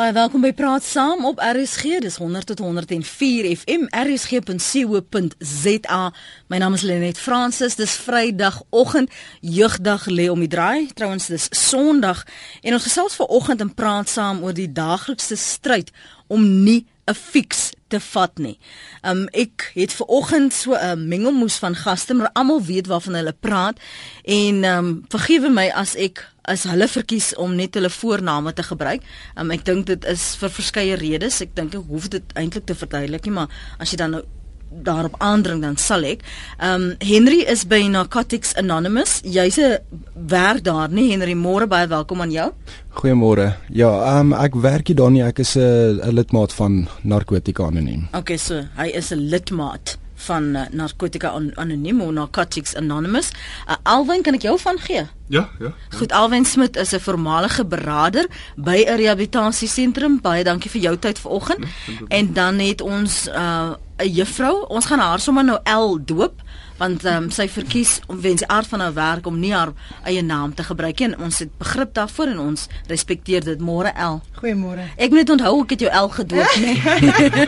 Baie welkom by Praat Saam op RSG. Dis 100 tot 104 FM rsg.co.za. My naam is Lenet Fransis. Dis Vrydagoggend. Jeugdag lê om die draai. Trouwens dis Sondag en ons gesels vanoggend in Praat Saam oor die daaglikse stryd om nie 'n fiks te vat nie. Um ek het ver oggend so 'n mengelmoes van gaste, maar almal weet waarvan hulle praat en um vergewe my as ek as hulle verkies om net hulle voorname te gebruik. Um ek dink dit is vir verskeie redes. Ek dink ek hoef dit eintlik te verduidelik nie, maar as jy dan nou daarop aandring dan sal ek. Ehm um, Henry is by Narcotics Anonymous. Jy's 'n werk daar, nie Henry? Môre baie welkom aan jou. Goeiemôre. Ja, ehm um, ek werk hier dan nie. Ek is 'n lidmaat van Narcotica Anoniem. Okay, so hy is 'n lidmaat van uh, Narcotica Anoniem of Narcotics Anonymous. Uh, Alwyn, kan ek jou van gee? Ja, ja. Goed, Alwyn Smit is 'n voormalige beraader by 'n rehabilitasiesentrum. Baie dankie vir jou tyd vanoggend. Ja, en dan het ons uh, 'n uh, juffrou. Ons gaan haar sommer nou L doop want um, sy verkies om wens aard van haar werk om nie haar eie naam te gebruik nie en ons het begrip daarvoor en ons respekteer dit môre El. Goeiemôre. Ek moet onthou ek het jou El gedoop nê.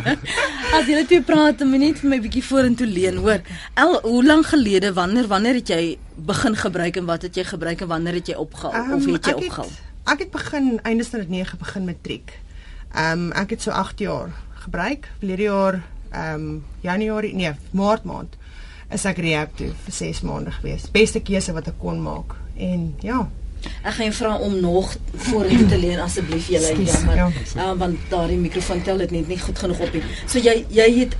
As jy net praat minuut vir my bietjie vorentoe leen, hoor. El, hoe lank gelede wanneer wanneer het jy begin gebruik en wat het jy gebruik en wanneer het jy opgehou um, of het jy opgehou? Ek het begin einde standaard 9 begin matriek. Ehm um, ek het so 8 jaar gebruik. Verlede jaar ehm um, Januarie nee, Maart maand is ek rehab toe vir 6 maande gewees. Beste keuse wat ek kon maak. En ja. Ek gaan vra om nog vorentoe te leen asseblief julle jammer. Ja. Uh, want daardie mikrofoon tel dit net nie goed genoeg op nie. So jy jy het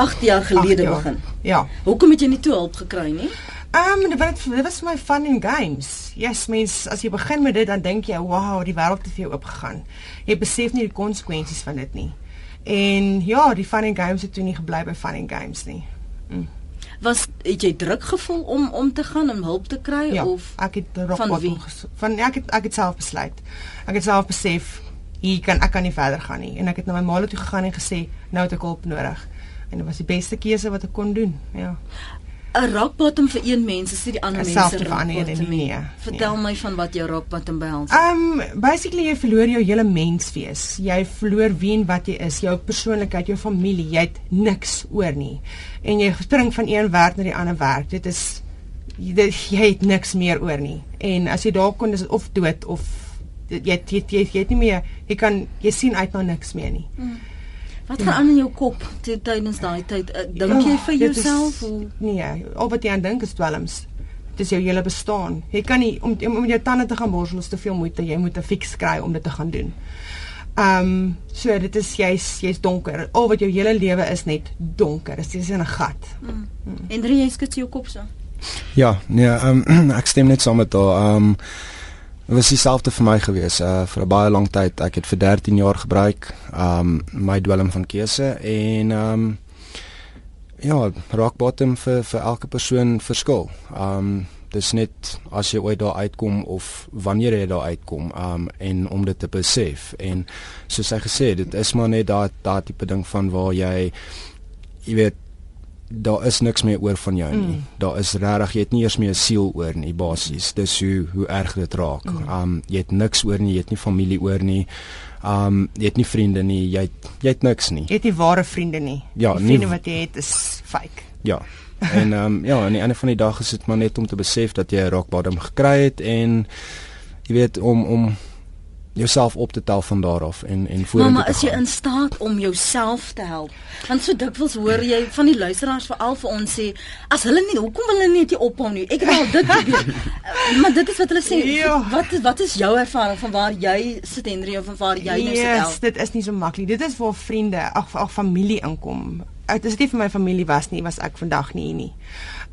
8 jaar gelede jaar. begin. Ja. Hoekom het jy nie toe hulp gekry nie? Ehm um, dit dit was my fun and games. Yes, mens as jy begin met dit dan dink jy, "Wow, die wêreld het vir jou oopgegaan." Jy besef nie die konsekwensies van dit nie. En ja, die fun and games het toe nie gebly by fun and games nie. Mm was het jy druk gevoel om om te gaan om hulp te kry ja, of ek het van wie? van ja, ek het ek het self besluit. Ek het self besef hier kan ek kan nie verder gaan nie. En ek het na my ma toe gegaan en gesê nou het ek hulp nodig. En dit was die beste keuse wat ek kon doen ja 'n rock bottom vir een mens is nie die ander mense vir ander nie. Nee, Vertel nee. my van wat jou rock bottom behels. Um basically jy verloor jou hele menswees. Jy verloor wie en wat jy is, jou persoonlikheid, jou familie, jy het niks oor nie. En jy spring van een werk na die ander werk. Dit is jy, jy het niks meer oor nie. En as jy daar kom is dit of dood of jy jy jy, jy, het nie meer jy kan jy sien uit na niks meer nie. Hmm. Wat gaan aan in jou kop tydens daai tyd? Uh, dink jy vir jouself hoe Nee, al wat jy aan dink is dwelms. Dit is jou hele bestaan. Jy kan nie om om jou tande te gaan borsel is te veel moeite. Jy moet 'n fix kry om dit te gaan doen. Ehm um, so dit is jy's jy's donker. Al wat jou hele lewe is net donker. Dit is in 'n gat. Mm. Mm. En drie jy skud jou kop so. Ja, nee, ehm um, ek stem net saam met daai ehm um, was dieselfde vir my gewees. Uh vir 'n baie lang tyd. Ek het vir 13 jaar gebruik um my dwelm van keuse en um ja, rock bottom vir vir elke persoon verskil. Um dis net as jy ooit daar uitkom of wanneer jy daar uitkom um en om dit te besef en soos hy gesê dit is maar net daai daai tipe ding van waar jy jy weet daar is niks meer oor van jou nie. Mm. Daar is regtig jy het nie eers meer 'n siel oor nie basies. Dis hoe hoe erg dit raak. Mm. Um jy het niks oor nie, jy het nie familie oor nie. Um jy het nie vriende nie, jy het, jy het niks nie. Jy het nie ware vriende nie. Ja, die vriende nie, wat jy het is fake. Ja. En um ja, aan die einde van die dag is dit maar net om te besef dat jy 'n rock bottom gekry het en jy weet om om jouself op te tel van daar af en en vorentoe te gaan. Maar is jy in staat om jouself te help? Want so dikwels hoor jy van die luisteraars veral vir ons sê as hulle nie hoekom wil hulle net nie ophou nie. Ek het al dit probeer. maar dit is wat hulle sê. Ja. Wat is wat is jou ervaring van waar jy sit Henry of van waar jy yes, nou sit? Ja, dit is nie so maklik. Dit is waar vriende, ag ag familie inkom. Dit is nie vir my familie was nie, was ek vandag nie hier nie.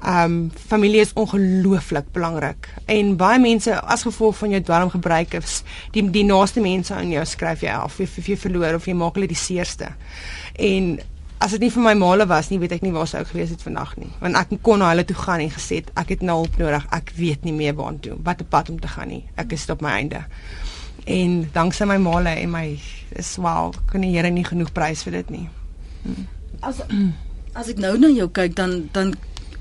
Ehm um, familie is ongelooflik belangrik. En baie mense as gevolg van jou dwelmgebruik is die die naaste mense aan jou skryf jy af of jy verloor of jy maak hulle die seerste. En as dit nie vir my maale was nie, weet ek nie waar sou ek gewees het vandag nie. Want ek kon na hulle toe gaan en gesê ek het nou hulp nodig. Ek weet nie meer waar toe wat 'n pad om te gaan nie. Ek is op my einde. En danksy my maale en my wel kan die Here nie genoeg prys vir dit nie. Hmm. As as ek nou na jou kyk dan dan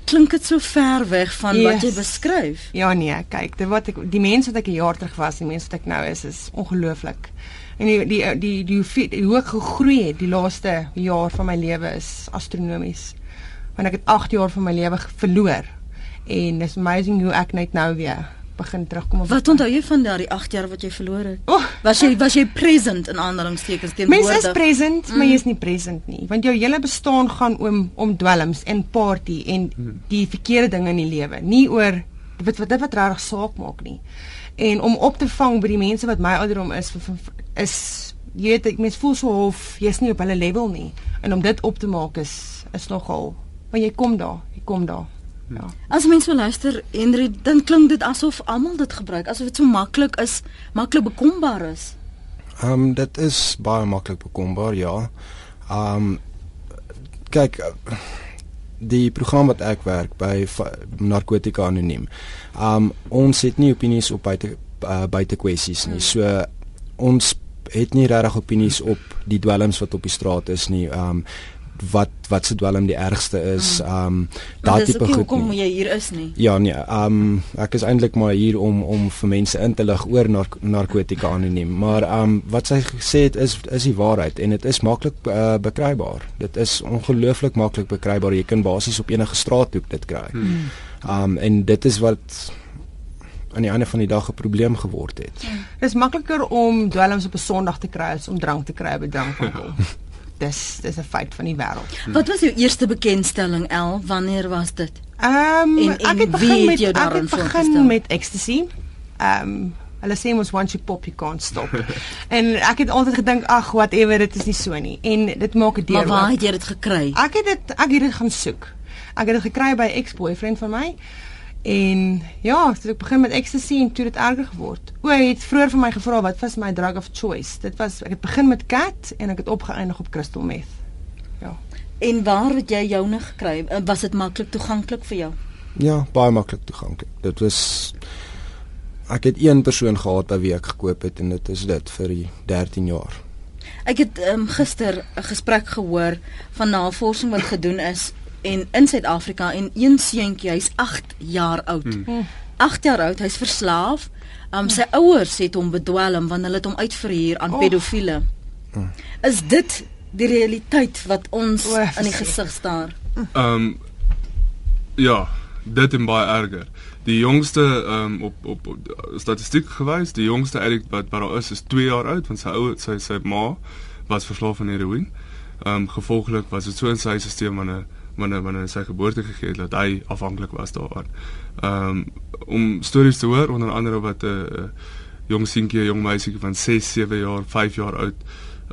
klink dit so ver weg van yes. wat jy beskryf. Ja nee, kyk, dit wat ek die mense wat ek 'n jaar terug was, die mense wat ek nou is, is ongelooflik. En die die die die, die, die hoe ek gegroei het die laaste jaar van my lewe is astronomies. Want ek het 8 jaar van my lewe verloor. En it's amazing hoe ek net nou weer begin terugkom op Wat onthou jy van daardie 8 jaar wat jy verloor het? Oh. Was jy was jy present in aanhalingstekens teenwoordig? Mense is present, mm. maar jy is nie present nie, want jou hele bestaan gaan om om dwelms en party en mm. die verkeerde dinge in die lewe, nie oor wat wat dit wat regtig saak maak nie. En om op te vang by die mense wat my ouderdom is is jy weet ek mens voel so half jy's nie op hulle level nie en om dit op te maak is is nogal want jy kom daar, jy kom daar. Ja. As mense luister Henry, dan klink dit asof almal dit gebruik, asof dit so maklik is, maklik bekombaar is. Ehm um, dit is baie maklik bekombaar, ja. Ehm um, kyk die program wat ek werk by narkotika anoniem. Um ons het nie opinies op buite uh, buite kwessies nie. So ons het nie regtig opinies op die dwelms wat op die straat is nie. Um wat wat se dwelm die ergste is. Mm. Um daardie tipe goed. Hoekom jy hier is nie? Ja nee, um ek is eintlik maar hier om om vir mense in te lig oor nark narkotika anoniem. Maar um wat sy gesê het is is die waarheid en dit is maklik uh, bekrybaar. Dit is ongelooflik maklik bekrybaar. Jy kan basies op enige straathoek dit kry. Mm. Um en dit is wat aan die einde van die dag 'n probleem geword het. Mm. Dit is makliker om dwelms op 'n Sondag te kry as om drank te kry by drankwinkel. dis dis 'n feit van die wêreld. Hmm. Wat was jou eerste bekendstelling El? Wanneer was dit? Ehm um, ek het begin met ek het begin met ecstasy. Ehm um, hulle sê mos once you pop you can't stop. en ek het altyd gedink ag whatever dit is nie so nie. En dit maak dit deur. Maar waar het jy dit gekry? Ek het dit ek het dit gaan soek. Ek het dit gekry by 'n ex-boyfriend van my. En ja, toe ek begin met ecstasy en toe dit erger geword. O, hy het vroeër vir my gevra wat was my drug of choice. Dit was ek het begin met cat en ek het opgeëindig op crystal meth. Ja. En waar het jy joune gekry? Was dit maklik toeganklik vir jou? Ja, baie maklik toeganklik. Dit was ek het een persoon gehad by wie ek gekoop het en dit is dit vir 13 jaar. Ek het um, gister 'n gesprek gehoor van navorsing wat gedoen is en in Suid-Afrika en een seentjie, hy's 8 jaar oud. 8 hmm. jaar oud, hy's verslaaf. Um sy ouers het hom bedwelm want hulle het hom uitverhuur aan oh. pedofiele. Hmm. Is dit die realiteit wat ons oh, in die gesig staar? Um ja, dit is baie erger. Die jongste um op op, op statistiek gewys, die jongste addict wat wat daar is is 2 jaar oud want sy ouers sy sy ma was verslaaf aan heroïne. Um gevolglik was dit so in sy stelsel wanneer wanneer wanneer sy geboorte gegee het dat hy afhanklik was daarvan. Ehm um, om stories te hoor onder andere wat 'n uh, uh, jong seentjie, jong meisietjie van 6, 7 jaar, 5 jaar oud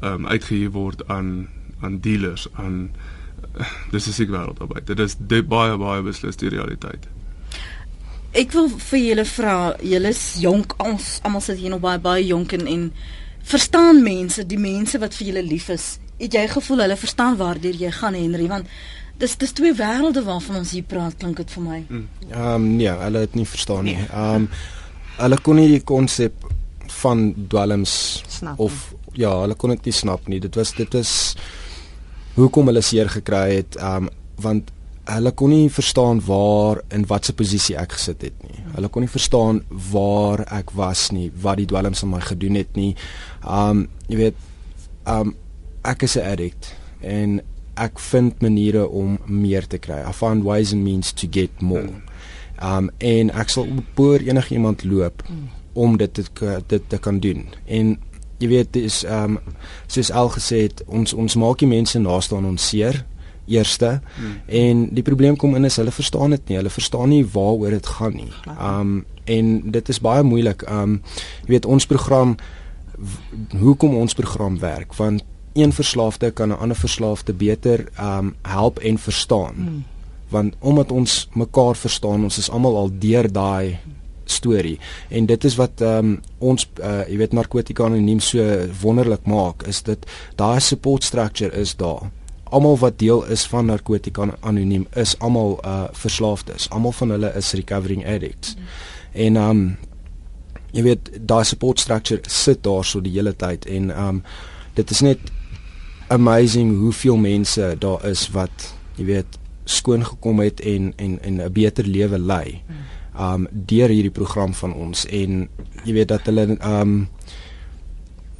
ehm um, uitgehuur word aan aan dealers aan uh, dis is sekwel daarbey. Dit is dit baie baie beslis die realiteit. Ek wil vir julle vra, julle is jonk, ons almal sit hier nog baie baie jonk en, en verstaan mense, die mense wat vir julle lief is. Het jy gevoel hulle verstaan waardeur jy gaan Henry want dis dis twee wêrelde waarvan ons hier praat klink dit vir my. Mm. Ehm um, nee, hulle het nie verstaan nie. Ehm um, hulle kon nie die konsep van dwelms snap of ja, hulle kon dit nie snap nie. Dit was dit is hoekom hulle seer gekry het ehm um, want hulle kon nie verstaan waar in watse posisie ek gesit het nie. Hulle kon nie verstaan waar ek was nie, wat die dwelms aan my gedoen het nie. Um jy weet, um ek is 'n addict en ek vind maniere om meer te kry. I find ways and means to get more. Um en ek sal boor enigiemand loop om dit te dit te kan doen. En jy weet dis um soos al gesê het, ons ons maak die mense naaste aan ons seer eerste hmm. en die probleem kom in is hulle verstaan dit nie. Hulle verstaan nie waaroor dit gaan nie. Um en dit is baie moeilik. Um jy weet ons program hoekom ons program werk want een verslaafde kan 'n ander verslaafde beter um help en verstaan. Mm. Want omdat ons mekaar verstaan, ons is almal al deur daai storie en dit is wat um ons uh, jy weet narkotika anoniem so wonderlik maak is dit daai support structure is daar almal wat deel is van narkotika anoniem is almal uh verslaafdes almal van hulle is recovering addicts mm. en um jy weet daai support structure sit daar so die hele tyd en um dit is net amazing hoeveel mense daar is wat jy weet skoon gekom het en en en 'n beter lewe lei. Um deur hierdie program van ons en jy weet dat hulle um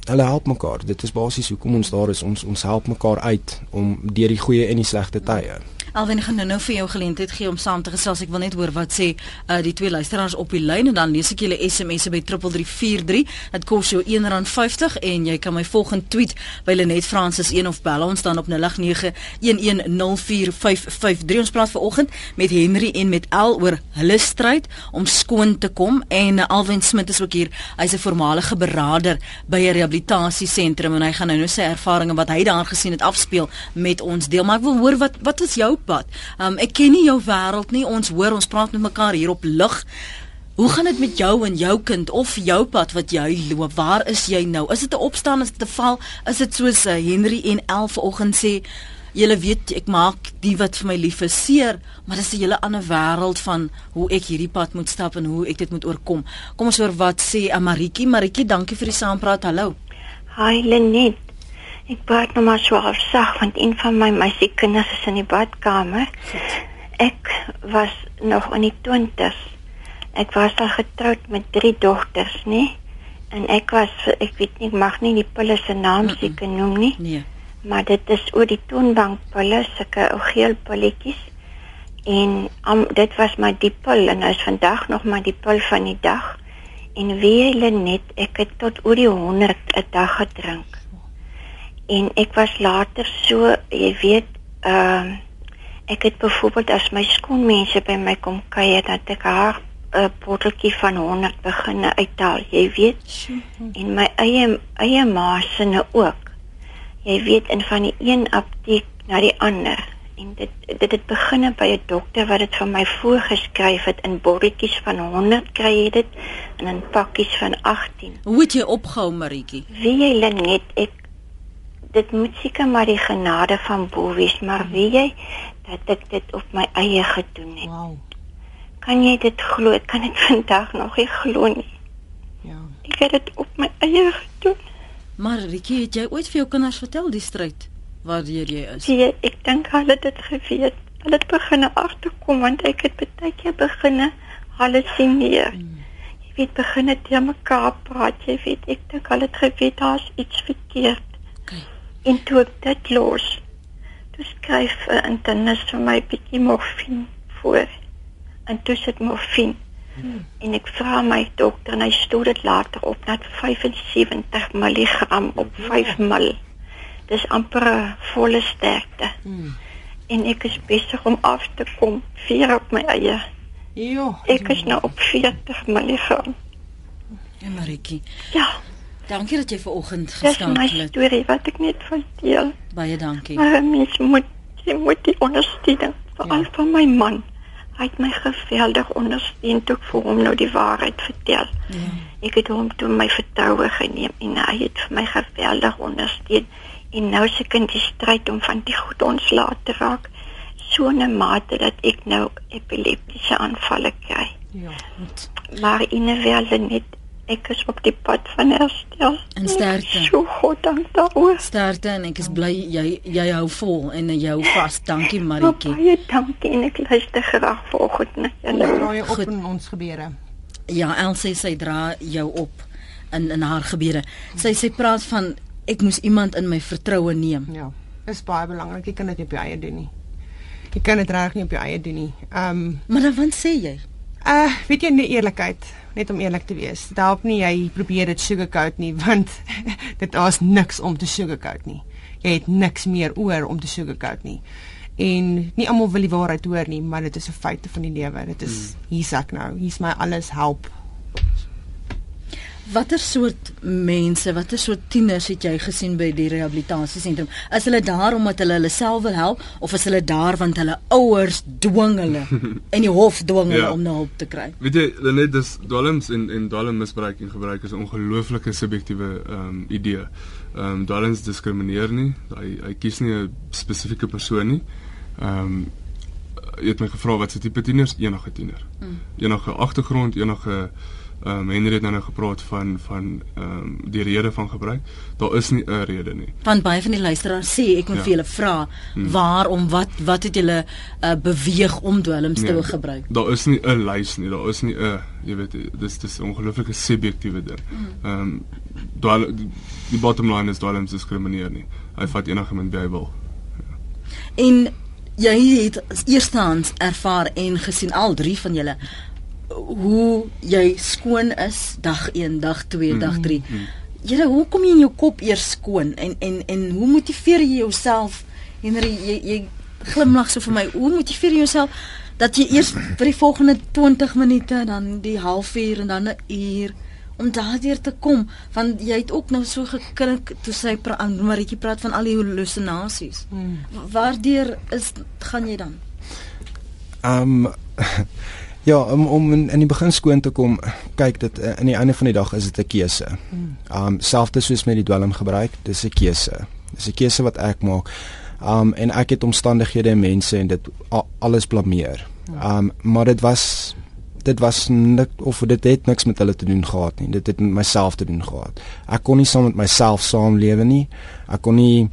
hulle help mekaar. Dit is basies hoekom ons daar is. Ons ons help mekaar uit om deur die goeie en die slegte tye. Alwen gaan nou nou vir jou geleentheid gee om saam te gesels. Ek wil net hoor wat sê uh, die twee luisteraars op die lyn en dan lees ek julle SMS'e by 3343. Dit kos jou R1.50 en jy kan my volgende tweet by Lenet Francis 1 of bel ons dan op 0891104553. Ons praat vanoggend met Henry en met L oor hulle stryd om skoon te kom en uh, Alwen Smit is ook hier. Hy's 'n voormalige beraader by 'n rehabilitasiesentrum en hy gaan nou nou sy ervarings wat hy daar gesien het afspeel met ons deel. Maar ek wil hoor wat wat is jou pad. Um ek ken nie jou wêreld nie. Ons hoor ons praat met mekaar hier op lig. Hoe gaan dit met jou en jou kind of jou pad wat jy loop? Waar is jy nou? Is dit 'n opstaan is dit 'n val? Is dit soos uh, Henry en 11 vanoggend sê Julle weet ek maak die wat vir my lief is seer, maar dis 'n hele ander wêreld van hoe ek hierdie pad moet stap en hoe ek dit moet oorkom. Kom ons hoor wat sê Amaritjie. Maritjie, dankie vir die saampraat. Hallo. Hi Lenet. Ek praat nou maar so afsag want een van my meisiekinders is in die badkamer. Ek was nog in die 20s. Ek was al getroud met drie dogters, nê? En ek was ek weet nie, ek mag nie die pille se naam seker noem nie. Nee. Maar dit is oor die toonbankpille, sulke ou geel pilletjies. En um, dit was my die pil en is vandag nog maar die pil van die dag. En wie hulle net ek het tot oor die 100 'n dag gedrink en ek was later so jy weet ehm uh, ek het byvoorbeeld as my skoonmense by my kom kuier dat ek haar 'n uh, botteltjie van 100 begin uithaal jy weet. En my eie eie maasinne ook. Jy weet in van die een apteek na die ander. En dit dit het begin by 'n dokter wat dit vir my voorgeskryf het in botteltjies van 100 kry jy dit en in pakkies van 18 hoe het jy opgehou Maritjie wie jy net ek dit moet seker maar die genade van bo wees, maar weet jy dat ek dit op my eie gedoen het. Wow. Kan jy dit glo? Ek kan dit vandag nog nie glo nie. Ja. Ek het dit op my eie gedoen. Maar Rikie, het jy ooit vir jou kinders vertel die stryd waardeur jy is? Sien, ek dink hulle het dit geweet. Hulle het begin agterkom want ek het baie keer begin halusineer. Hmm. Jy weet begin dit te mekaar praat, jy weet ek dink hulle het geweet daar's iets verkeerd. En toe ek dit los, toe skryf 'n internis vir my bietjie morfine voor. En toe sit morfine. Hmm. En ek vra my dokter en hy stoor dit later op na 75 mg op 5 ml. Dis amper volle sterkte. Hmm. En ek is besig om af te kom vir op my eie. Jo. Ek is nou op 40 mg. Ja, Maritjie. Ja. Dankie dat jy ver oggend geskakel het. Dis my storie wat ek net vertel. Baie dankie. Maar mens moet jy moet die ondersteuning veral ja. van my man. Hy het my geweldig ondersteun toe ek vir hom nou die waarheid vertel. Ja. Ek het hom toe my vertroue geneem en hy het vir my geweldig ondersteun. En nou se kind die stryd om van die goed ontslae te raak so 'n mate dat ek nou epileptiese aanvalle kry. Ja. Maar inewel net ek is op die pad van herstel. En sterkte. So God dank daaroor. Sterkte en ek is bly jy jy hou vol en jy hou vas. Dankie Maritjie. Baie dankie en ek luister graag vanoggend na julle. Dra jy op in ons gebede. Ja, Elsie sê dra jou op in in haar gebede. Sy sê praat van ek moes iemand in my vertroue neem. Ja. Is baie belangrik. Jy kan dit nie op jou eie doen nie. Jy kan dit reg nie op jou eie doen nie. Ehm um, Maar dan wat sê jy? Uh, weet jy nie eerlikheid, net om eerlik te wees. Dit help nie jy probeer dit sugarcoat nie want dit is niks om te sugarcoat nie. Jy het niks meer oor om te sugarcoat nie. En nie almal wil die waarheid hoor nie, maar dit is 'n feite van die lewe. Dit is hmm. hier's ek nou. Hier's my alles help. Watter soort mense, watter soort tieners het jy gesien by die rehabilitasiesentrum? Is hulle daar omdat hulle hulle self wil help of is hulle daar want hulle ouers dwing hulle en die hof dwing hulle ja. om na hulp te kry? Weet jy, net dis dwelms en en dwelmmisbruik en gebruik is 'n ongelooflike subjektiewe ehm um, idee. Ehm um, dwelms diskrimineer nie. Hy hy kies nie 'n spesifieke persoon nie. Ehm um, jy het my gevra wat se tipe tieners? Enige tiener. Mm. Enige agtergrond, enige Ehm um, Henry het nou gepraat van van ehm um, die rede van gebruik. Daar is nie 'n rede nie. Want baie van die luisteraars sê ek moet ja. vir julle vra hmm. waarom wat wat het julle uh, beweeg om dwelms nee, te gebruik? Daar is nie 'n lys nie. Daar is nie 'n jy weet dis dis 'n ongelooflike subjektiewe ding. Hmm. Ehm um, dwel die, die bottom line is dwelms diskrimineer nie. Hy vat enige mens by wil. Ja. En jy het eerstens ervaar en gesien al drie van julle hoe jy skoon is dag 1, dag 2, mm. dag 3. Mm. Julle, hoe kom jy in jou kop eers skoon en en en hoe motiveer jy jouself? Henry, jy jy glimlag so vir my. Hoe motiveer jy jouself dat jy eers vir die volgende 20 minute, dan die halfuur en dan 'n uur om daardeur te kom want jy het ook nou so gekrik toe sy Maritjie praat van al die hallusinasies. Hmm. Waardeur is gaan jy dan? Ehm um, ja, om om in, in die begin skoon te kom, kyk dit in eh, die einde van die dag is dit 'n keuse. Hmm. Um, selfs soos met die dwelm gebruik, dis 'n keuse. Dis 'n keuse wat ek maak. Um, en ek het omstandighede en mense en dit alles blameer. Hmm. Um, maar dit was dit was nik of dit het niks met hulle te doen gehad nie. Dit het met myself te doen gehad. Ek kon nie saam met myself saamlewe nie. Ek kon nie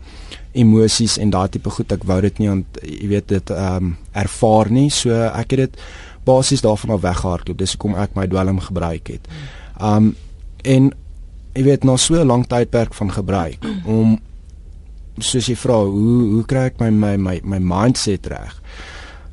emosies en daardie tipe goed ek wou dit nie want jy weet dit ehm um, ervaar nie. So ek het dit basies daarvan af weggehardloop. Dis hoekom ek my dwelm gebruik het. Um, en jy weet na so 'n lang tydperk van gebruik om soos jy vra hoe hoe kry ek my my my my mindset reg?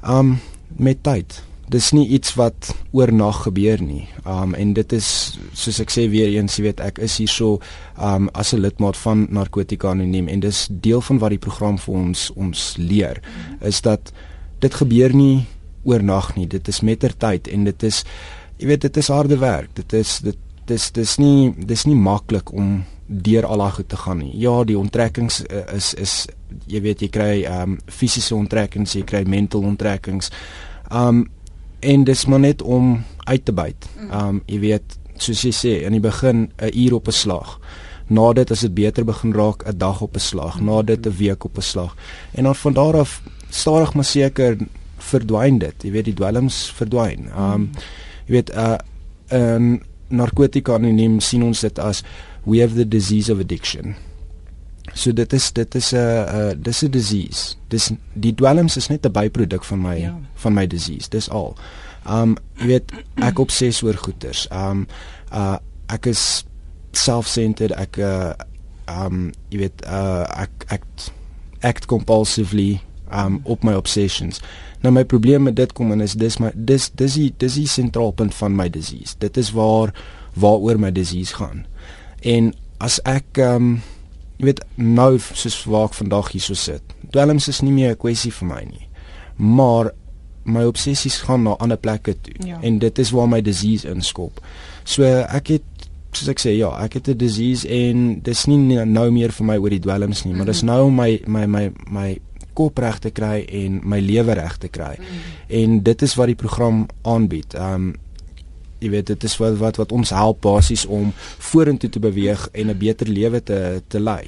Um, met tyd dis nie iets wat oornag gebeur nie. Um en dit is soos ek sê weer eens, jy weet, ek is hier so um as 'n lidmaat van narkotika anoniem en dis deel van wat die program vir ons ons leer is dat dit gebeur nie oornag nie. Dit is mettertyd en dit is jy weet, dit is harde werk. Dit is dit dis dis nie dis nie maklik om deur al daai goed te gaan nie. Ja, die onttrekkings uh, is is jy weet jy kry um fisiese onttrekkings, jy kry mental onttrekkings. Um en dis maar net om uit te byt. Mm. Um jy weet, soos jy sê, in die begin 'n uur op 'n slag. Na dit as dit beter begin raak, 'n dag op 'n slag, na dit 'n week op 'n slag. En dan van daar af stadig maar seker verdwyn dit. Jy weet die dwelms verdwyn. Um jy weet uh 'n narkotika anoniem sien ons dit as we have the disease of addiction. So dit is dit is 'n uh, dis 'n disease. Dis die dwelms is net 'n byproduk van my ja. van my disease. Dis al. Um jy weet ek obses oor goeters. Um uh ek is self-centered. Ek uh um jy weet uh ek act act compulsively um op my obsessions. Nou my probleem met dit kom en is dis my dis dis die dis die sentrale punt van my disease. Dit is waar waaroor my disease gaan. En as ek um jy weet nou soos waar ek vandag hier so sit. Dwelms is nie meer 'n kwessie vir my nie. Maar my obsessies gaan na ander plekke toe ja. en dit is waar my disease inskop. So ek het soos ek sê ja, ek het 'n disease en dis nie nou meer vir my oor die dwelms nie, maar dis nou om my my my my kop reg te kry en my lewe reg te kry. Mm. En dit is wat die program aanbied. Um jy weet dit is wat wat wat ons help basies om vorentoe te beweeg en 'n beter lewe te te lei.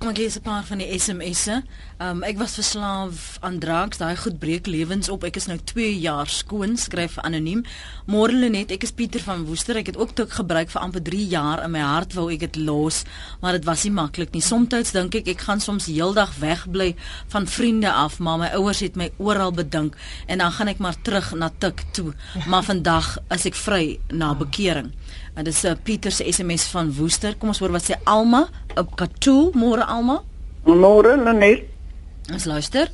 Kom ek lees 'n paar van die SMS'e. Um ek was verslaaf aan drugs. Daai goed breek lewens op. Ek is nou 2 jaar skoon, skryf anoniem. Môre Lenet, ek is Pieter van Woester. Ek het ook toe gebruik vir amper 3 jaar in my hart wou ek dit los, maar dit was nie maklik nie. Somstyds dink ek ek gaan soms heeldag wegbly van vriende af, maar my ouers het my oral bedink en dan gaan ek maar terug na Tik toe. Maar vandag is ek vry na bekering. En dis uh, Pieter se SMS van Woester. Kom ons hoor wat sê Alma op Katoel. Môre Alma. Môre Lenet. Ons luister.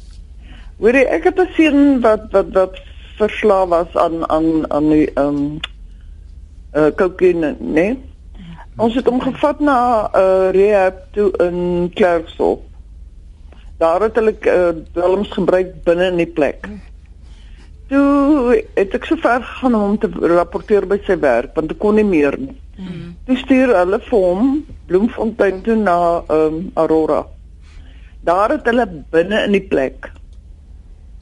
Hoorie, ek het 'n seun wat wat wat verslaaf was aan aan aan die ehm um, uh kokaine, né? Nee? Ons het hom gevat na 'n uh, rehab toe in Klerksdorp. Daar het hulle uh, dwelms gebruik binne in die plek. Toe het ek so ver gegaan om hom te rapporteer by sy werk want ek kon nie meer nie. Mm. Toe stuur hulle vir hom Bloemfontein toe na ehm um, Aurora. Daar het hulle binne in die plek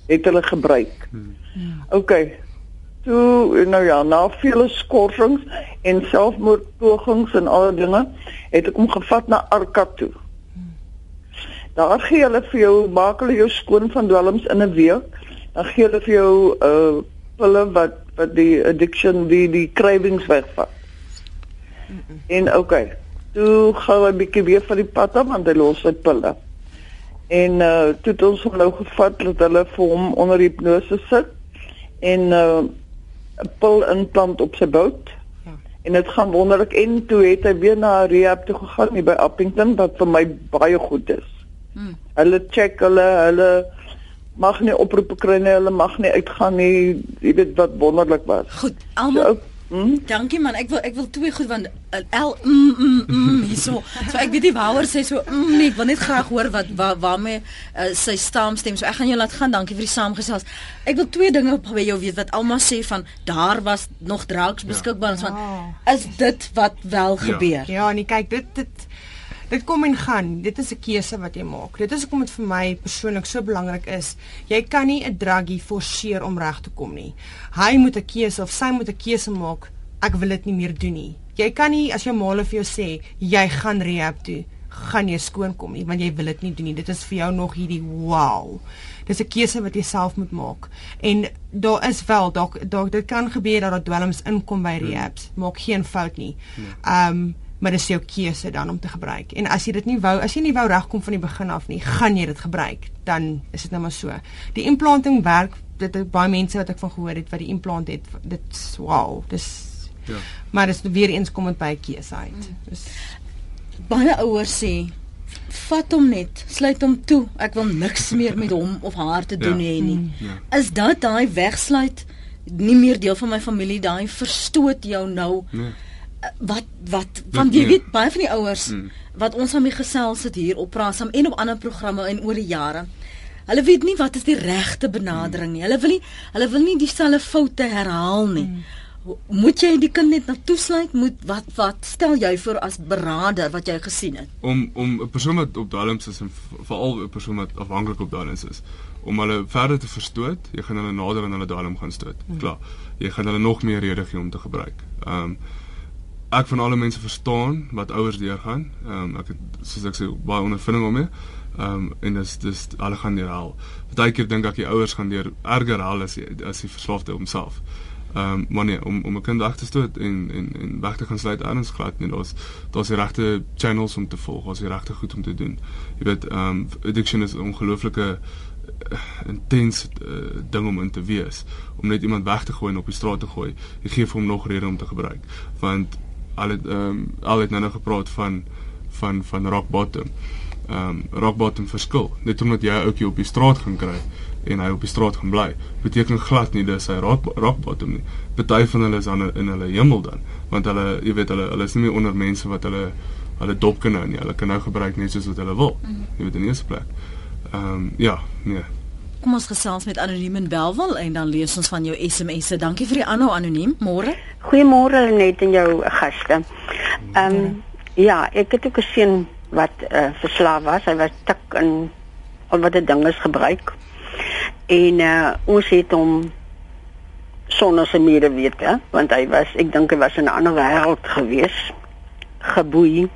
het hulle gebruik. Mm. OK. Toe nou ja, na vele skorsings en selfmoordpogings en al die dinge, het ek hom gevat na Arka toe. Daar gee hulle vir jou maak hulle jou skoon van dwelms in 'n week dan gee hulle vir jou 'n uh, pille wat wat die addiction die die cravings wegvat. En okay. Toe gaan hy bietjie weer van die pad af want hy los sy pille. En uh toe het ons hom nou gevat dat hulle vir hom onder hipnose sit en uh 'n pil implant op sy bout. Ja. En dit gaan wonderlik en toe het hy weer na rehab toe gegaan by Appington wat vir my baie goed is. Hmm. Hulle check hulle hulle mag nie oproepe kry nie, hulle mag nie uitgaan nie. Jy weet wat wonderlik was. Goed, almal. So, Hmm? Dankie man, ek wil ek wil twee goed want uh, L mm mm mm hierso. So ek weet nie waaroor sy so mm nee, ek wil net graag hoor wat waar waarmee uh, sy stamstem. So ek gaan jou laat gaan. Dankie vir die saamgesels. Ek wil twee dinge by jou weet wat Alma sê van daar was nog drugs ja. beskikbaar ja. van is dit wat wel ja. gebeur. Ja, nee kyk dit dit dit kom en gaan. Dit is 'n keuse wat jy maak. Dit is hoekom dit vir my persoonlik so belangrik is. Jy kan nie 'n druggie forceer om reg te kom nie. Hy moet 'n keuse of sy moet 'n keuse maak. Ek wil dit nie meer doen nie. Jy kan nie as jou maale vir jou sê jy gaan rehab toe, gaan jy skoon kom nie, want jy wil dit nie doen nie. Dit is vir jou nog hierdie wow. Dis 'n keuse wat jy self moet maak. En daar is wel dalk dalk dit kan gebeur dat daar dwelms inkom by rehabs. Maak geen fout nie. Hmm. Ehm um, maar dis jou keuse dan om te gebruik. En as jy dit nie wou, as jy nie wou regkom van die begin af nie, gaan jy dit gebruik, dan is dit nou maar so. Die implanting werk, dit het baie mense wat ek van gehoor het wat die implant het, dit wow, dis ja. Maar dis weer eens kom dit by 'n keuse uit. Mm. Dis baie ouers sê vat hom net, sluit hom toe. Ek wil niks meer met hom of haar te doen ja. hê nie. Ja. Is dit daai wegsluit nie meer deel van my familie, daai verstoot jou nou? Nee wat wat want jy weet baie van die ouers hmm. wat ons aan die gesels het hier op Praasam en op ander programme in oor die jare. Hulle weet nie wat is die regte benadering nie. Hulle wil nie hulle wil nie dieselfde foute herhaal nie. Hmm. Moet jy die kind net na toesluit? Moet wat wat stel jy voor as beraader wat jy gesien het? Om om 'n persoon wat op dwelms is en veral 'n persoon wat afhanklik op dwelms is, om hulle verder te verstoot, jy gaan hulle nader aan hulle dwelm gaan stoot. Hmm. Klaar. Jy gaan hulle nog meer rede gee om te gebruik. Ehm um, ek van alle mense verstaan wat ouers deurgaan. Ehm um, ek het soos ek sê baie ondervinding daarmee. Ehm um, en dis dis hulle gaan deur hel. Partykeer dink ek die ouers gaan deur erger hel as die, as die verslaafde homself. Ehm um, maar nee, om om 'n kind weg te stoot en en en weg te gaan sluit anders glad nie. Daar's daar's die regte channels om te volg, daar's die regte goed om te doen. Jy weet ehm um, addiction is 'n ongelooflike uh, intens uh, ding om in te wees om net iemand weg te gooi en op die straat te gooi. Jy gee vir hom nog rede om te gebruik want al het ehm um, al het nou nog gepraat van van van rock bottom. Ehm um, rock bottom verskil. Net omdat jy 'n ouetjie op die straat gaan kry en hy op die straat gaan bly, beteken glad nie dis hy rock, rock bottom nie. Party van hulle is dan in hulle hemel dan, want hulle jy weet hulle hulle is nie meer onder mense wat hulle hulle dop kan nou nie. Hulle kan nou gebruik net soos wat hulle wil. -hmm. Jy weet in die eerste plek. Ehm um, ja, nee. Kom ons gesels met anoniem in Belwel en dan lees ons van jou SMS'e. Dankie vir die aanhou anoniem. Môre. Goeiemôre net en jou gaste. Ehm um, ja, ek het ook 'n seun wat uh, verslaaf was. Hy was tik in al wat die dinge gebruik. En uh, ons het hom sonder sy mede weet, hè, want hy was ek dink hy was in 'n ander wêreld gewees. Geboei.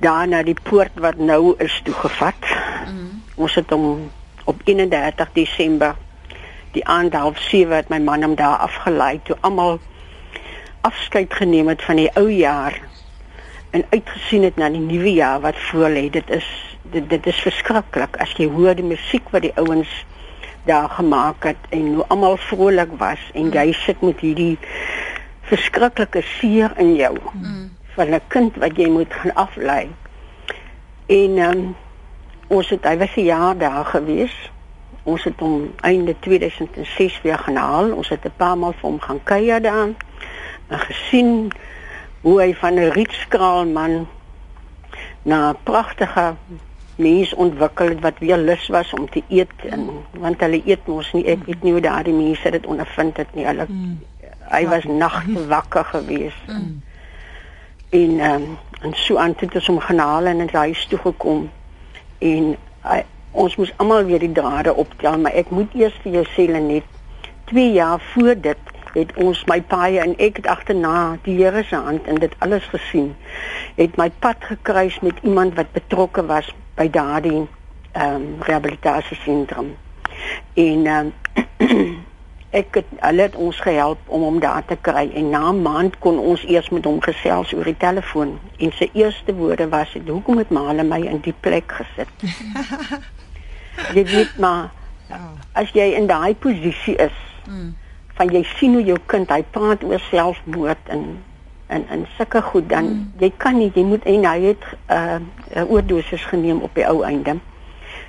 Daar na die poort wat nou is toegevat. Mm. Ons het hom op 31 Desember die aand half 7 het my man hom daar afgelei toe almal afskeid geneem het van die ou jaar en uitgesien het na die nuwe jaar wat voorlê dit is dit, dit is verskriklik. As jy hoor die musiek wat die ouens daar gemaak het en hoe almal vrolik was en jy sit met hierdie verskriklike seer in jou mm. van 'n kind wat jy moet gaan aflei en um, ons het hy was 'n jaar daar gewees. Ons het hom einde 2006 weer gaan haal. Ons het 'n paar maal vir hom gaan kuier daar en gesien hoe hy van 'n rietskraal man na 'n pragtige mens ontwikkel het wat weer lus was om te eet en want hulle eet mos nie ek weet nie hoe daardie mense dit ondervind het nie. Hulle mm. hy was nagte wakker gewees. Mm. En um, en so aan het ons hom genaal en in sy huis toe gekom en uh, ons moes almal weer die drade optel maar ek moet eers vir jou sê net 2 jaar voor dit het ons my paai en ek het agterna die Here se hand in dit alles gesien. Het my pad gekruis met iemand wat betrokke was by daardie ehm um, rehabilitasie sentrum en um, ek het hulle het ons gehelp om hom daar te kry en na 'n maand kon ons eers met hom gesels oor die telefoon en sy eerste woorde was dit hoekom het hulle my in die plek gesit jy weet maar as jy in daai posisie is mm. van jy sien hoe jou kind hy praat oor selfmoord en en en sulke goed dan mm. jy kan nie jy moet en hy het 'n uh, oordosis geneem op die ou einde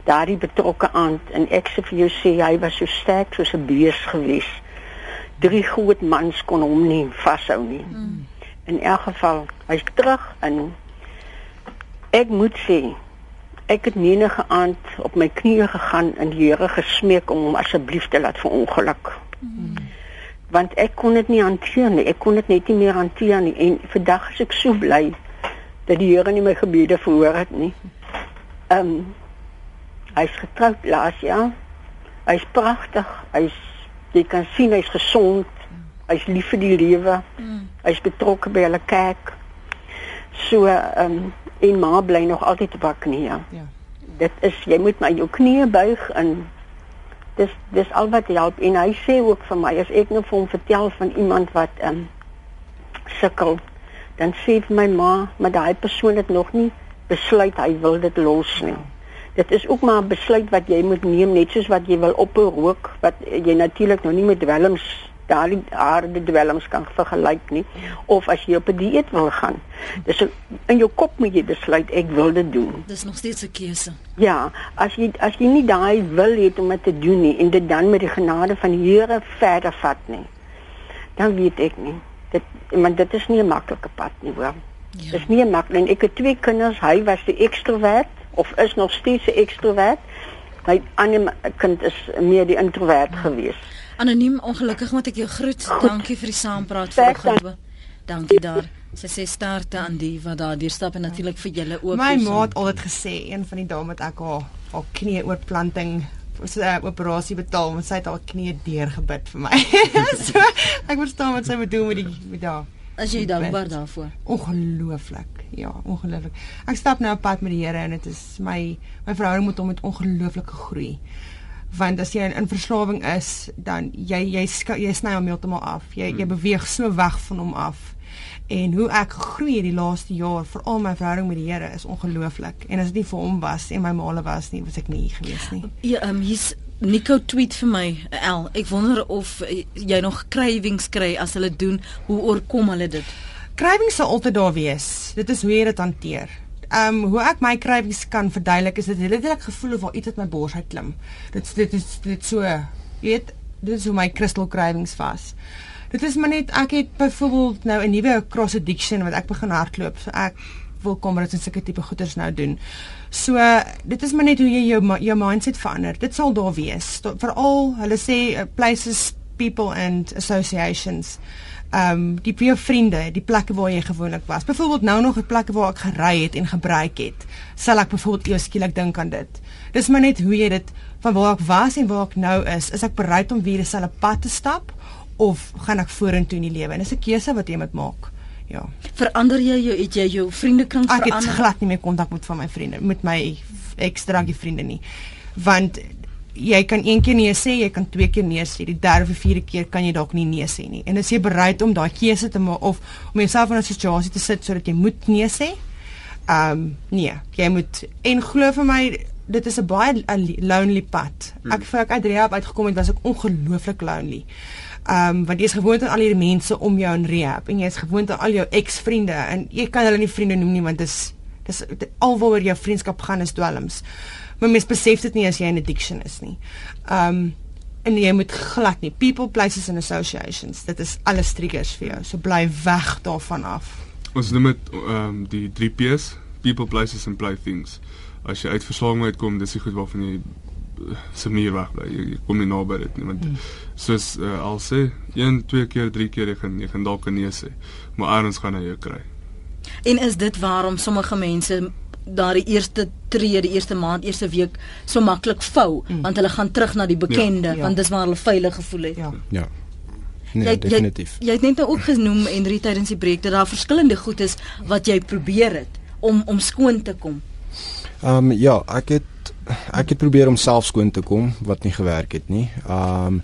daardie betrokke aand en ek sê vir jou sê hy was so sterk soos 'n bees gewees. Drie groot mans kon hom nie vashou nie. Mm. In elk geval, hy's terug en ek moet sê ek het menige aand op my knieë gegaan en die Here gesmeek om hom asseblief te laat verongeluk. Mm. Want ek kon dit nie hanteer nie. Ek kon dit net nie meer hanteer nie en vandag is ek so bly dat die Here nie my gebede verhoor het nie. Ehm um, Hy's getroud laas jaar. Hy's pragtig. Hy's jy kan sien hy's gesond. Hy's lief vir die lewe. Mm. Hy's betrokke by hulle kerk. So ehm um, en ma bly nog altyd op haar knieë. Ja. Dit is jy moet my jou knieë buig en dis dis al wat help en hy sê ook vir my as ek nou vir hom vertel van iemand wat ehm um, sukkel dan sê vir my ma maar daai persoon het nog nie besluit hy wil dit los nie. Ja dit is ook maar 'n besluit wat jy moet neem net soos wat jy wil ophou rook wat jy natuurlik nou nie met dwelms daardie aarde dwelms kan vergelyk nie of as jy op 'n dieet wil gaan dis in jou kop moet jy besluit ek wil dit doen. Dis nog steeds 'n keuse. Ja as jy as jy nie daai wil hê om dit te doen nie en dit dan met die genade van die Here verder vat nie dan weet ek nie. Dit want dit is nie 'n maklike pad nie hoor. Ja. dis nie maklik ek het twee kinders hy was die ekstrovert of is nog steeds 'n ekstrovert. My ander kind is meer die introvert ja. gewees. Anoniem, ongelukkig moet ek jou groet. Goed. Dankie vir die saampraat vanoggend. Dankie daar. Sy sê starte aan die wat daar deur stap en natuurlik vir julle ook. My ma het altyd gesê een van die dae met ek haar haar knie oorplanting so 'n uh, operasie betaal want sy het haar knie deurgebid vir my. so ek verstaan wat sy bedoel met die met daai As jy dankbaar daarvoor. Ongelooflik. Ja, ongelooflik. Ek stap nou op pad met die Here en dit is my my verhouding met hom het ongelooflik gegroei. Want as jy in, in verslawing is, dan jy jy jy sny hom heeltemal af. Jy jy hmm. beweeg so weg van hom af. En hoe ek gegroei het die laaste jaar, veral my verhouding met die Here is ongelooflik. En as dit nie vir hom was en my maale was nie, was ek nie hier gewees nie. Ja, ehm um, hier's Nico tweet vir my, El, ek wonder of eh, jy nog krywings kry as hulle doen, hoe oorkom hulle dit? Krywings sal altyd daar wees. Dit is hoe jy dit hanteer. Ehm um, hoe ek my krywings kan verduidelik is dit letterlik gevoel of iets uit my bors uit klim. Dit dit is dit so, jy weet, dit is hoe my crystal krywings was. Dit is maar net ek het byvoorbeeld nou 'n nuwe cross addiction wat ek begin hardloop. So ek wil kom dat ons sulke tipe goeders nou doen. So dit is maar net hoe jy jou jou mindset verander. Dit sal daar wees. Veral hulle sê uh, places people and associations. Ehm um, die jou vriende, die plekke waar jy gewoonlik was. Byvoorbeeld nou nog 'n plek waar ek gery het en gebruik het. Sal ek byvoorbeeld eers skielik dink aan dit. Dis maar net hoe jy dit van waar ek was en waar ek nou is. Is ek bereid om weer dieselfde pad te stap of gaan ek vorentoe in die lewe? En dis 'n keuse wat jy moet maak ja. Verander jy jou het jy jou vriendekring verander? Ek het glad nie meer kontak met van my vriende met my ekstra die vriende nie. Want jy kan een keer nee sê, jy kan twee keer nee sê, die derde of vierde keer kan jy dalk nie nee sê nie. En as jy bereid om daai keuse te maak of om jouself in 'n situasie te sit sodat jy moet nee sê, ehm um, nee, jy moet en glo vir my dit is 'n baie lonely pad. Hmm. Ek vir ek uit rehab uitgekom het was ek ongelooflik lonely. Ehm um, want jy is gewoond aan al hierdie mense om jou in rehab en jy is gewoond aan al jou ex-vriende en jy kan hulle nie vriende noem nie want dis dis alwaar jou vriendskap gaan is dwelms. Maar mens besef dit nie as jy in addiction is nie. Ehm um, en jy moet glad nie people places and associations. Dit is alles triggers vir jou. So bly weg daarvan af. Ons noem dit ehm um, die 3 P's, people places and play things. As jy uit verslawing uitkom, dis die goed waarvan jy se meer weg bly. Jy, jy kom nie naby dit nie want mm. soos uh, al sê, een, twee keer, drie keer jy gaan jy gaan dalk nee sê, maar eers gaan hy jou kry. En is dit waarom sommige mense daardie eerste tree, die eerste maand, eerste week so maklik vou, mm. want hulle gaan terug na die bekende, ja, ja. want dis waar hulle veilig gevoel het. Ja. ja. Nee, jy, definitief. Jy, jy het net nou ook genoem en ry tydens die breek dat daar verskillende goed is wat jy probeer het om om skoon te kom. Ehm um, ja, ek het ek het probeer om self skoon te kom wat nie gewerk het nie. Um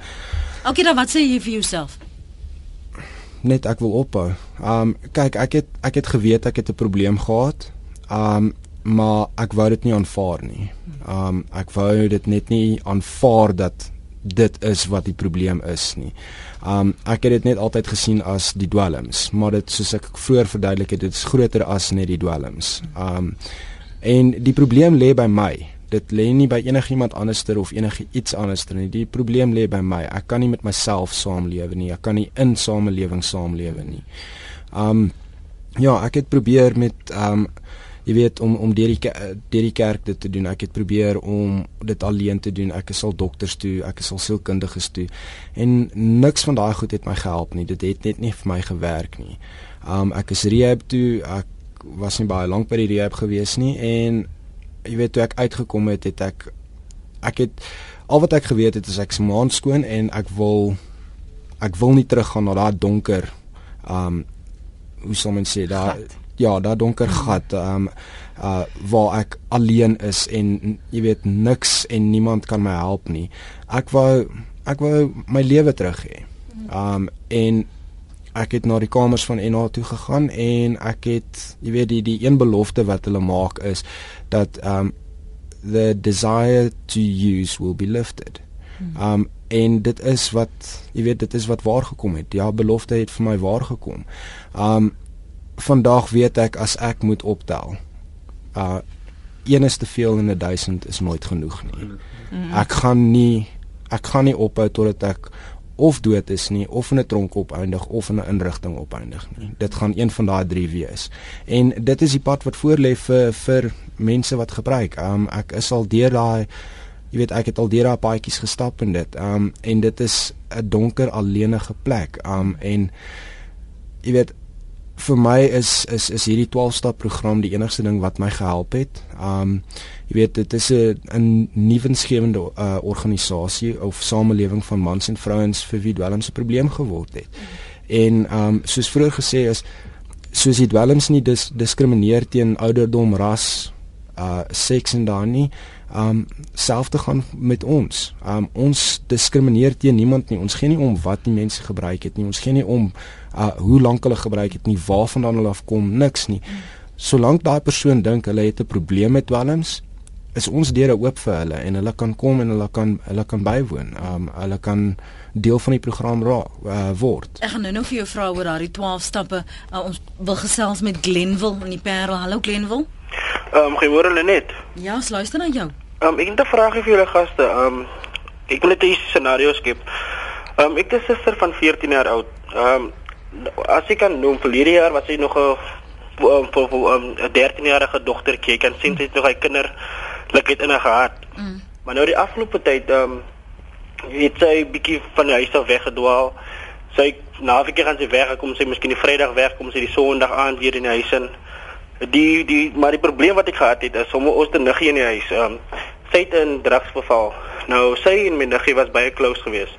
Okay, dan wat sê jy vir jouself? Net ek wil ophou. Um kyk, ek het ek het geweet ek het 'n probleem gehad. Um maar ek wou dit nie aanvaar nie. Um ek wou dit net nie aanvaar dat dit is wat die probleem is nie. Um ek het dit net altyd gesien as die dwelms, maar dit soos ek vroeër verduidelik het, dit is groter as net die dwelms. Um en die probleem lê by my dit lê nie by enigiemand anderster of enige iets anderster nie. Die probleem lê by my. Ek kan nie met myself saamlewe nie. Ek kan nie in samelewing saamlewe nie. Um ja, ek het probeer met um jy weet om om deur die deur die kerk dit te doen. Ek het probeer om dit alleen te doen. Ek is al dokters toe, ek is al sielkundiges toe. En niks van daai goed het my gehelp nie. Dit het net nie vir my gewerk nie. Um ek is rehab toe. Ek was nie baie lank by die rehab gewees nie en jy weet toe ek uitgekom het, het ek ek het al wat ek geweet het is ek se maand skoon en ek wil ek wil nie teruggaan na daai donker um hoe sou men sê daai ja, daai donker mm. gat um uh waar ek alleen is en jy weet niks en niemand kan my help nie. Ek wou ek wou my lewe terug hê. Um en ek het na die kamers van NH toe gegaan en ek het jy weet die die een belofte wat hulle maak is dat um the desire to use will be lifted. Um en dit is wat jy weet dit is wat waar gekom het. Ja, belofte het vir my waar gekom. Um vandag weet ek as ek moet optel. Uh een is te veel en 'n duisend is nooit genoeg nie. Ek gaan nie ek gaan nie ophou totdat ek of dood is nie of in 'n tronk opeindig of in 'n inrigting opeindig nie. Dit gaan een van daai drie wees. En dit is die pad wat voorlê vir vir mense wat gebruik. Um ek is al deur daai jy weet ek het al deur daai paadjies gestap en dit. Um en dit is 'n donker alleenige plek. Um en jy weet vir my is is is hierdie 12 stap program die enigste ding wat my gehelp het. Um jy weet dit is 'n nuwensgewende uh, organisasie of samelewing van mans en vrouens vir wie dwelms 'n probleem geword het. En um soos vroeër gesê is soos die dwelms nie dis diskrimineer teen ouderdom, ras, uh seks en dan nie um self te gaan met ons. Um ons diskrimineer teen niemand nie. Ons gee nie om wat die mense gebruik het nie. Ons gee nie om uh hoe lank hulle gebruik het nie, waarvandaan hulle afkom, niks nie. Solank daai persoon dink hulle het 'n probleem met dwelms, is ons deure oop vir hulle en hulle kan kom en hulle kan hulle kan bywoon. Um hulle kan deel van die program ra uh, word. Ek gaan nou nog vir jou vra oor daardie 12 stappe. Uh, ons wil gesels met Glenville in die Parel. Hallo Glenville. Ehm um, gehoor hulle net. Ja, ons luister na jou. Um, ek het 'n vraagie vir julle gaste. Um, ek wil net 'n scenario skep. Um, ek 'n suster van 14 jaar oud. Um, as ek kan noem verlede jaar was sy nog 'n um, 'n 13-jarige dogtertjie. Ek kan sien sy het nog 'n kinderlikheid in haar gehad. Mm. Maar nou die afgelope tyd ehm um, het sy bietjie van die huis af weggedwaal. Sy naweek gaan sy weg, kom sy miskien die Vrydag weg, kom sy die Sondag aand weer in die huis in. Die die maar die probleem wat ek gehad het is om ons te niggie in die huis. Ehm um, sy het in drugs verval. Nou sy en my niggie was baie close geweest.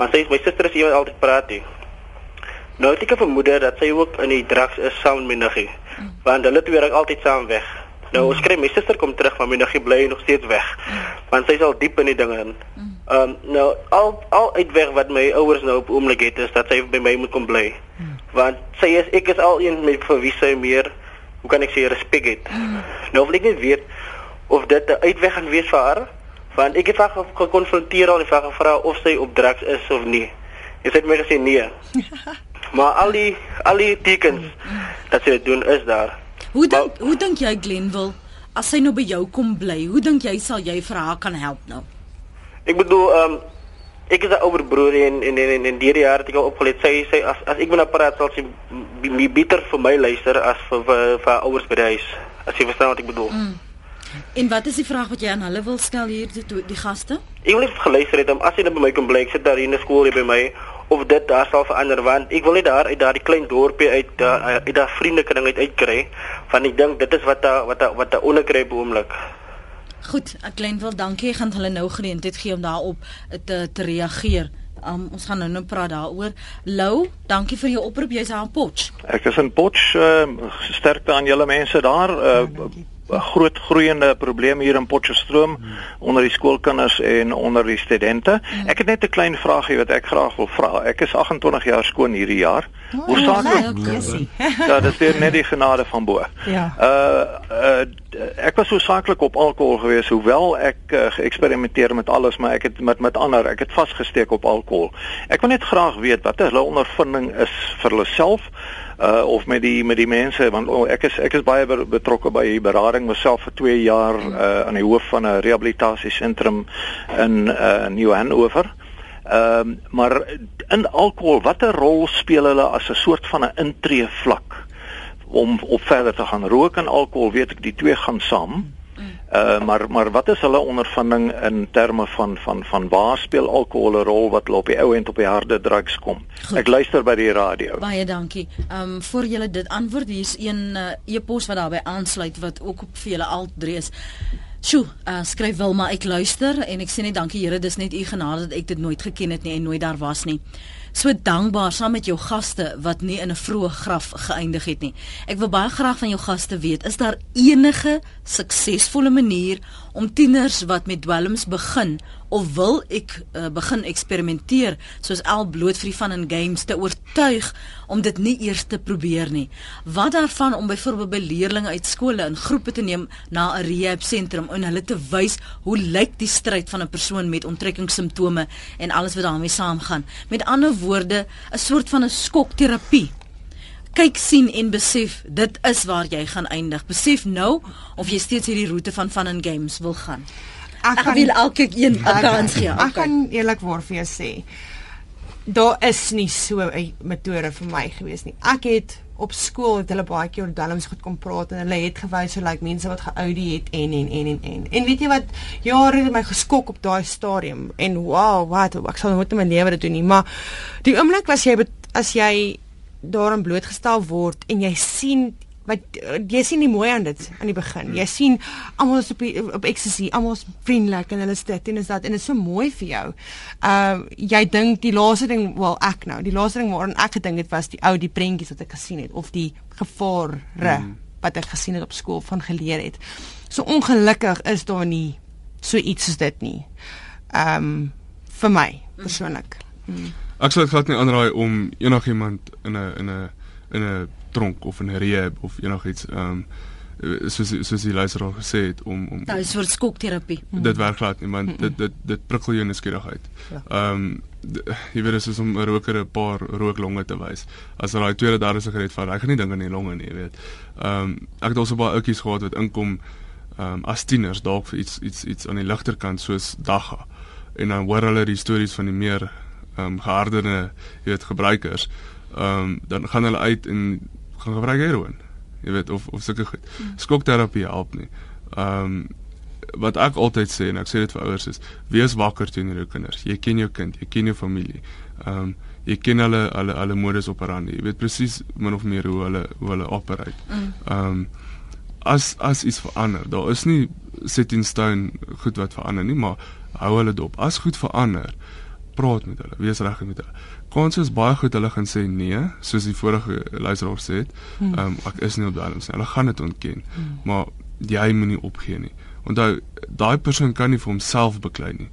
Want sy my suster is iemand altyd praat nie. Nou ek het vermoed dat sy ook in die drugs is saam met my niggie. Want hulle twee raak altyd saam weg. Nou ons kry my suster kom terug van my niggie bly nog steeds weg. Want sy is al diep in die dinge in. Ehm um, nou al al uitweg wat my ouers nou op oomblik het is dat sy by my moet kom bly. Want sy is ek is al een met vir wie sy meer hoe kan ek sê respek het. Nou wil ek net weet of dit 'n uitweg gaan wees vir haar want ek het haar gekonfronteer al en vir gevra of sy op drugs is of nie. Sy het my gesê nee. maar al die al die tekens dat sy dit doen is daar. Hoe dink hoe dink jy Glenville as sy nou by jou kom bly? Hoe dink jy sal jy vir haar kan help nou? Ek bedoel ehm um, ek is 'n ouer broer en en en in die jare het ek al opgelet sy sy as as ek met haar praat sal sy beter vir my luister as vir vir, vir ouers by die huis. As jy verstaan wat ek bedoel. Mm. En wat is die vraag wat jy aan hulle wil stel hier die die gaste? Ek wil net geluister het om as jy nou by my kom bly, ek sit daar in die skool hier by my of dit daar sal verander want ek wil net daar uit daardie klein dorpie uit daar uit daai vriendekring uit uitkry want ek dink dit is wat da, wat da, wat da onderkry oomblik. Goed, ek klein wil dankie. Ek gaan hulle nou geleentheid gee om daarop te te reageer. Um, ons gaan nou nou praat daaroor. Lou, dankie vir jou oproep. Jy's aan Potch. Ek is in Potch. Uh, sterkte aan julle mense daar. Uh, 'n groot groeiende probleem hier in Potchefstroom hmm. onder die skoolkinders en onder die studente. Hmm. Ek het net 'n klein vraagie wat ek graag wil vra. Ek is 28 jaar skoon hierdie jaar. Oh, Hoe staan dit? Ja, dit is net die genade van bo. Ja. Uh uh ek was so saaklik op alkohol gewees hoewel ek uh, geëksperimenteer met alles maar ek het met met ander ek het vasgesteek op alkohol. Ek wil net graag weet wat hulle ondervinding is vir hulle self uh of met die met die mense want oh, ek is ek is baie betrokke by berading myself vir 2 jaar uh aan die hoof van 'n rehabilitasiesentrum in uh New Hanover. Ehm um, maar in alkohol watter rol speel hulle as 'n soort van 'n intree vlak om op verder te gaan rook en alkohol weet ek die twee gaan saam. Uh maar maar wat is hulle ondervinding in terme van van van waar speel alkohol 'n rol wat hulle op die ou end op die harde drugs kom? Goed. Ek luister by die radio. Baie dankie. Um voor julle dit antwoord, hier is een uh, e-pos wat daarbey aansluit wat ook op vir julle altdrees. Sjoe, uh, skryf Wilma, ek luister en ek sê net dankie Here, dis net u genade dat ek dit nooit geken het nie en nooit daar was nie so dankbaar saam met jou gaste wat nie in 'n vroeë graf geëindig het nie. Ek wil baie graag van jou gaste weet, is daar enige suksesvolle manier om tieners wat met dwelms begin of wil ek uh, begin eksperimenteer soos al bloot vir die van in games te oortuig om dit nie eers te probeer nie. Wat daarvan om byvoorbeeld by leerders uit skole in groepe te neem na 'n rehab sentrum en hulle te wys hoe lyk die stryd van 'n persoon met onttrekkingssimptome en alles wat daarmee saamgaan. Met ander woorde, 'n soort van 'n skokterapie kyk sien en besef dit is waar jy gaan eindig. Besef nou of jy steeds hierdie roete van fun and games wil gaan. Ek, ek wil elke een 'n kans gee. Ek kan eerlikwaar vir jou sê daar is nie so 'n metode vir my gewees nie. Ek het op skool het hulle baie keer oor dwelms goed kom praat en hulle het gewys hoe like mense wat geoudie het en en en en en. En weet jy wat jare het my geskok op daai stadium en wow, wat ek sal nooit in my lewe dit doen nie, maar die oomblik was jy as jy daarin blootgestel word en jy sien wat jy sien nie mooi aan dit aan die begin. Jy sien almal is op op ecstasy, almal is vriendelik en hulle is dit en is dat en dit is so mooi vir jou. Ehm uh, jy dink die laaste ding, wel ek nou, die laaste ding waaraan ek gedink het was die ou die prentjies wat ek gesien het of die gevare mm. wat ek gesien het op skool van geleer het. So ongelukkig is daar nie so iets soos dit nie. Ehm um, vir my persoonlik. Mm. Ek sou dit glad nie aanraai om enigiemand in 'n in 'n in 'n tronk of in 'n rehab of enigiets ehm um, soos soos die luister al gesê het om om Dit is vir skokterapie. Dit werk glad nie, want dit dit dit prikkel jou nuuskierigheid. Ja. Ehm um, jy weet dit is om 'n roker 'n paar rooklonge te wys. As hulle daai tweede derde sigaret vat, hy gaan nie dink aan die longe nie, jy weet. Ehm um, ek het also baie oudjies gehad wat inkom ehm um, as tieners dalk vir iets iets iets aan die ligter kant soos dagga. En dan hoor hulle die stories van die meer ehm um, geharderde jy weet gebruikers ehm um, dan gaan hulle uit en gaan gebruik heroin jy weet of of sulke goed. Mm. skokterapie help nie. Ehm um, wat ek altyd sê en ek sê dit vir ouers is wees wakker teenoor jou kinders. Jy ken jou kind jy ken jou familie. Ehm um, jy ken hulle hulle hulle modus operandi. Jy weet presies min of meer hoe hulle hoe hulle operate. Mm. ehm um, as as iets verander daar is nie set in stone goed wat verander nie maar hou hulle dop. As goed verander praat met hulle, wees reg met hulle. Kans is baie goed hulle gaan sê nee, soos die vorige luisteraar sê het. Hmm. Ehm um, ek is nie op daardie nie. Hulle gaan dit ontken. Hmm. Maar jy moenie opgee nie. Onthou daai persoon kan nie vir homself beklei nie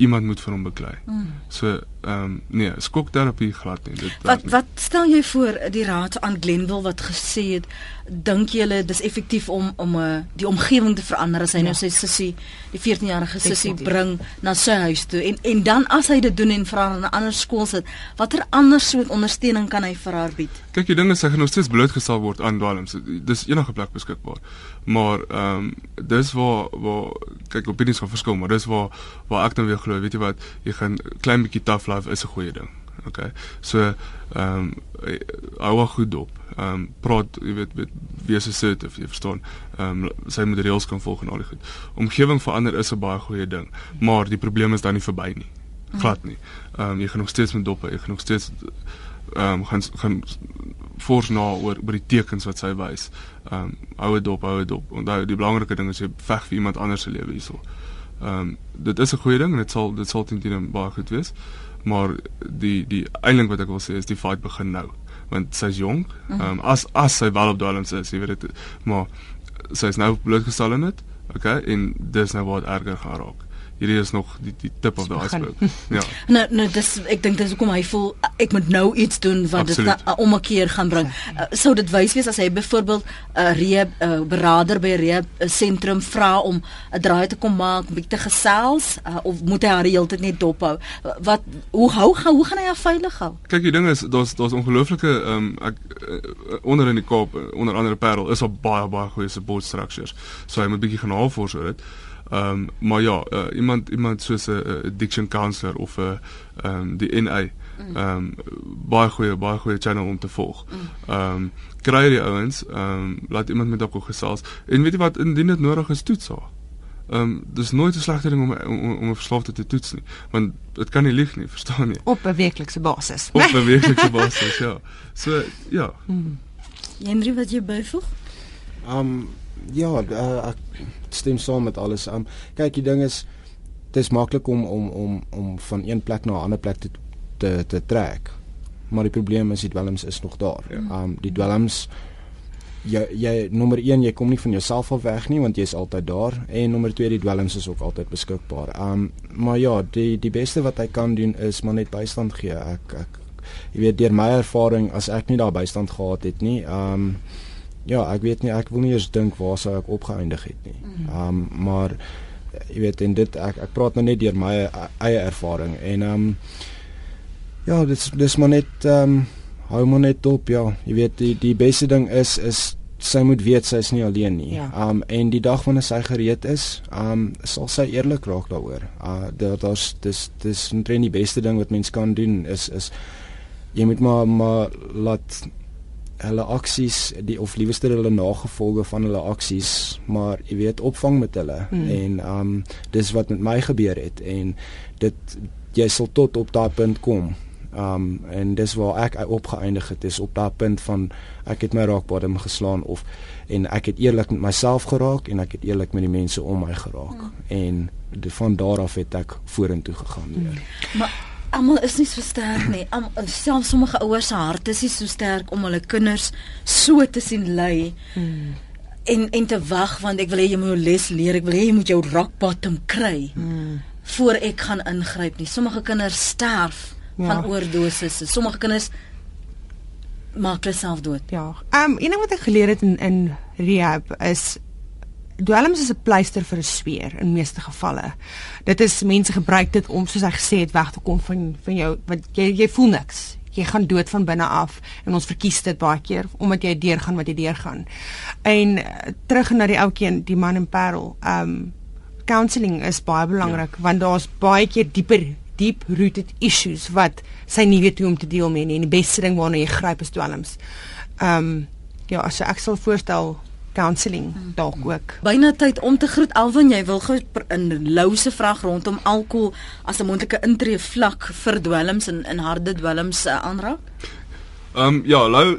iemand moet vir hom beklei. Mm. So ehm um, nee, skokterapie glad nie. Dit Wat wat stel jy voor die raad aan Glenville wat gesê het dink jy hulle dis effektief om om 'n uh, eh, die omgewing te verander as hy nou ja. nou sy sussie die 14-jarige sussie bring na sy huis toe en en dan as hy dit doen en vra na 'n ander skool sit, watter ander soort ondersteuning kan hy vir haar bied? Kyk, die ding is sy gaan nog steeds blootgestel word aan dwelms. Dis enige plek beskikbaar. Maar ehm um, dis waar waar kyk opinies gaan verskil, maar dis waar waar ek dan weer glo, weet jy wat, jy gaan klein bietjie tough love is 'n goeie ding. Okay. So ehm um, hou goed dop. Ehm um, praat, jy weet, weet wees assertive, jy verstaan. Ehm um, sy moet reëls kan volg en al die goed. Omgewing verander is 'n baie goeie ding, maar die probleem is dan nie verby nie. Glad nie. Ehm um, jy gaan nog steeds met dop, jy gaan nog steeds ehm um, gaan gaan fors na oor oor die tekens wat sy wys. Ehm um, hou dit dop, hou dit dop. Onthou die belangrike ding is jy veg vir iemand anders se lewe hierso. Ehm um, dit is 'n goeie ding en dit sal dit sal teen teen baie goed wees. Maar die die eintlik wat ek wil sê is die fight begin nou want sy's jonk. Mhm. Ehm um, as as sy wel op dwelms is, jy weet dit maar sy's nou blootgestel aan dit. Okay, en dis nou waar dit erger gaan raak hierdie is nog die die tip of the iceberg. Ja. Nou nou dis ek dink dis hoekom hy voel ek moet nou iets doen wat dit om 'n keer gaan bring. Uh, sou dit wys wees as hy byvoorbeeld 'n uh, rehab uh, berader by 'n rehab sentrum vra om 'n draai te kom maak, bietjie gesels uh, of moet hy haar heeltyd net dop hou? Wat hoe hou gaan hoe gaan hy haar veilig hou? Kyk, die ding is daar's daar's ongelooflike ehm um, ek uh, onder in die Kaap onder andere Parel is al baie baie goeie support structures. So hy moet bietjie gaan navors oor dit. Ehm um, maar ja, uh, iemand iemand soos 'n uh, addiction counselor of 'n uh, ehm um, die NA mm. ehm um, baie goeie baie goeie channel om te volg. Mm. Ehm um, kry die ouens, ehm um, laat iemand met dalk gesels. En weet jy wat indien dit nodig is toets haar. Ehm um, dis nooit 'n slegte ding om om, om 'n verslaafde te toets nie, want dit kan nie lieg nie, verstaan jy? Op 'n weeklikse basis. Op 'n weeklikse basis, ja. So ja. Mm. Henry, wat jy byvoeg? Ehm um, ja, uh, ek stem saam met alles. Um kyk, die ding is dit is maklik om om om om van een plek na 'n ander plek te te te trek. Maar die probleem is die dwelms is nog daar. Ja. Um die dwelms jy jy nommer 1 jy kom nie van jouself af weg nie want jy's altyd daar en nommer 2 die dwelms is ook altyd beskikbaar. Um maar ja, die die beste wat hy kan doen is maar net bystand gee. Ek ek jy weet deur my ervaring as ek nie daar bystand gehad het nie, um ja, ek weet nie, ek wil nie eens dink waar sou ek opgeëindig het nie. Mhm. Ehm um, maar jy weet en dit ek ek praat nou net deur my eie ervaring en ehm um, ja, dis dis maar net ehm um, hou maar net op, ja. Jy weet die die beste ding is is sy moet weet sy is nie alleen nie. Ja. Ehm ja. um, en die dag wanneer sy gereed is, ehm um, sal sy eerlik raak daaroor. Uh daar daar's dis dis net die beste ding wat mens kan doen is is jy moet maar maar laat hulle aksies die of liewerste hulle nagevolge van hulle aksies maar jy weet opvang met hulle hmm. en um dis wat met my gebeur het en dit jy sal tot op daai punt kom um en dis waar ek opgeëindig het is op daai punt van ek het my rockbottom geslaan of en ek het eerlik met myself geraak en ek het eerlik met die mense om my geraak hmm. en van daar af het ek vorentoe gegaan weer hmm. maar almal is nie so sterk nie. Am, selfs sommige ouers se harte is nie so sterk om hulle kinders so te sien ly. Hmm. En en te wag want ek wil hê jy moet jou les leer. Ek wil hê jy moet jou rock bottom kry. Hmm. voor ek gaan ingryp nie. Sommige kinders sterf ja. van oordoses. Sommige kinders maak hulle self dood. Ja. Ehm um, een ding wat ek geleer het in in rehab is dwelms is 'n pleister vir 'n sweer in meeste gevalle. Dit is mense gebruik dit om soos hy gesê het weg te kom van van jou want jy jy voel niks. Jy gaan dood van binne af en ons verkies dit baie keer omdat jy deurgaan wat jy deurgaan. En uh, terug na die ouetjie die man in Parel. Um counselling is baie belangrik ja. want daar's baie keer dieper deep rooted issues wat sy nie weet hoe om te deel mee nie en die beste ding waarna jy gryp is dwelms. Um ja, as ek sal voorstel counselling dalk ook. Byna tyd om te groet Alwin, jy wil gou 'n louse vraag rondom alkohol as 'n moontlike intree vlak vir dwelms en in harde dwelms uh, aanraak? Ehm um, ja, lou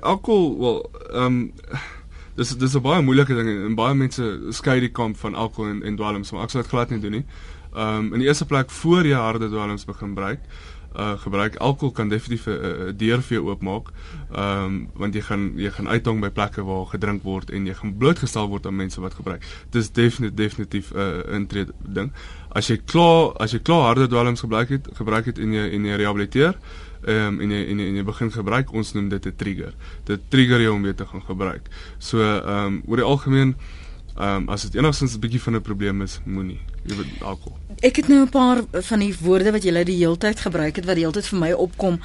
alkohol wel ehm um, dis dis 'n baie moeilike ding en baie mense skei die kamp van alkohol en en dwelms, maar ek sou dit glad nie doen nie. Ehm um, in die eerste plek voor jy harde dwelms begin gebruik uh gebruik alkohol kan definitief 'n uh, deur vir jou oopmaak. Ehm um, want jy gaan jy gaan uithang by plekke waar gedrink word en jy gaan blootgestel word aan mense wat gebruik. Dis definitief definitief 'n uh, intree ding. As jy klaar as jy klaar harde dwelms gebruik het, gebruik het en jy en jy rehabiliteer, ehm um, en jy en jy, en jy begin gebruik, ons noem dit 'n trigger. Dit trigger jou om weer te gaan gebruik. So ehm um, oor die algemeen Ehm um, as dit enigstens 'n bietjie van 'n probleem is, moenie jy weet alkohol. Ek het nou 'n paar van die woorde wat jy die heeltyd gebruik het wat die heeltyd vir my opkom.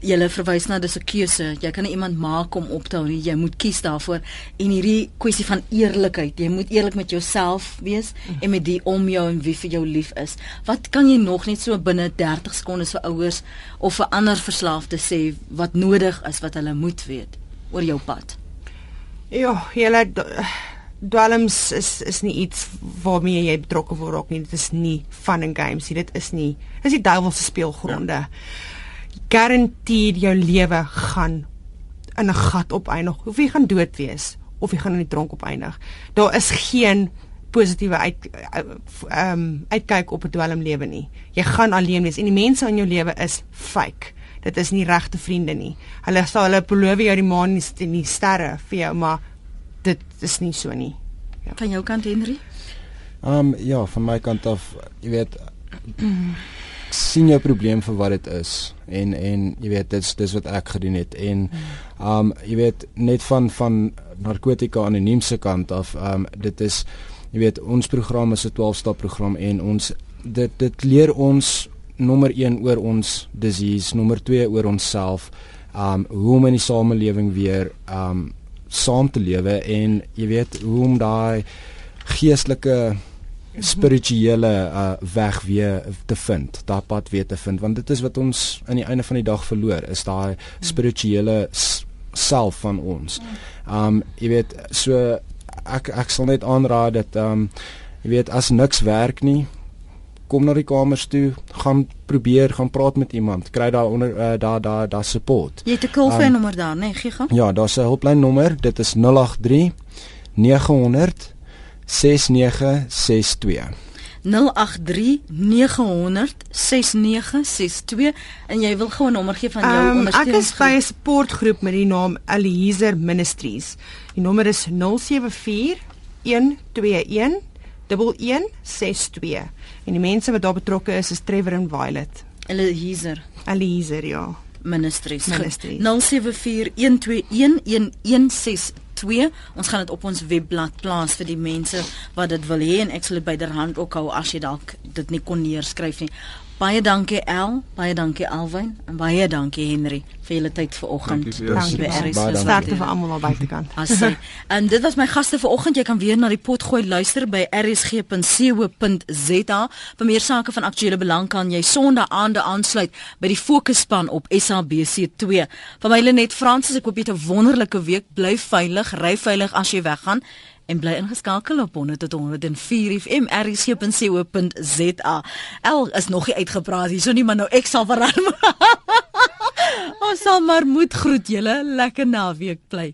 Jy verwys na dis 'n keuse. Jy kan nie iemand maak om op te hou nie. Jy moet kies daarvoor. En hierdie kwessie van eerlikheid. Jy moet eerlik met jouself wees en met die om jou en wie vir jou lief is. Wat kan jy nog net so binne 30 sekondes vir ouers of vir ander verslaafde sê wat nodig is wat hulle moet weet oor jou pad? Ja, jy dwelms is is nie iets waarmee jy betrokke word ook nie. Dit is nie fun and games nie. Dit is nie. Dis die duiwel se speelgronde. Ja. Garandeer jou lewe gaan in 'n gat opeindig. Of jy gaan dood wees of jy gaan in die tronk opeindig. Daar is geen positiewe uit ehm um, uitkyk op 'n dwelm lewe nie. Jy gaan alleen wees en die mense in jou lewe is fake. Dit is nie regte vriende nie. Hulle sal hulle beloof jou die maan en die sterre vir jou, maar dit is nie so nie. Ja. Van jou kant Henry? Ehm um, ja, van my kant af, jy weet sien jou probleem vir wat dit is en en jy weet dit's dis wat ek gedoen het en ehm um, jy weet net van van narkotika anoniem se kant af ehm um, dit is jy weet ons program is 'n 12 stap program en ons dit dit leer ons nommer 1 oor ons disease, nommer 2 oor onsself, um hoe om in die samelewing weer um saam te lewe en jy weet hoe om daai geestelike spirituele uh, weg weer te vind, daai pad weer te vind want dit is wat ons aan die einde van die dag verloor, is daai spirituele self van ons. Um jy weet so ek ek sal net aanraai dat um jy weet as niks werk nie, kom na die kamers toe, gaan probeer, gaan praat met iemand, kry daar onder uh, daar daar daar support. Jy het 'n um, nommer daar, nee, gee gaan. Ja, daar's 'n hulplyn nommer, dit is 083 900 6962. 0839006962 en jy wil gou 'n nommer gee van jou um, ondersteuning. Ek is by 'n supportgroep met die naam Eliezer Ministries. Die nommer is 074 121 1162 en die mense wat daar betrokke is is Trevor en Violet. Eliezer. Eliezer, ja. Ministries. Ministries. 0741211162 2. Ons gaan dit op ons webblad plaas vir die mense wat dit wil hê en ek sal dit byderhand ook hou as jy dalk dit nie kon neerskryf nie. Baie dankie El, baie dankie Alwyn en baie dankie Henry vir julle tyd vanoggend. Dankie vir RS se starte vir almal aan buitekant. Asse. En dit was my gaste vanoggend. Jy kan weer na die pot gooi luister by rsg.co.za. Vir meer sake van aktuële belang kan jy Sondag aande aansluit by die fokusspan op SABC2. Van my Lenet Fransis, ek hoop jy het 'n wonderlike week. Bly veilig, ry veilig as jy weggaan en bly ingeskakel op 104 FM rsc.co.za. El is nog nie uitgepraat hierso nie, maar nou ek sal verarm. Ons sal maar moed groet julle. Lekker naweek bly.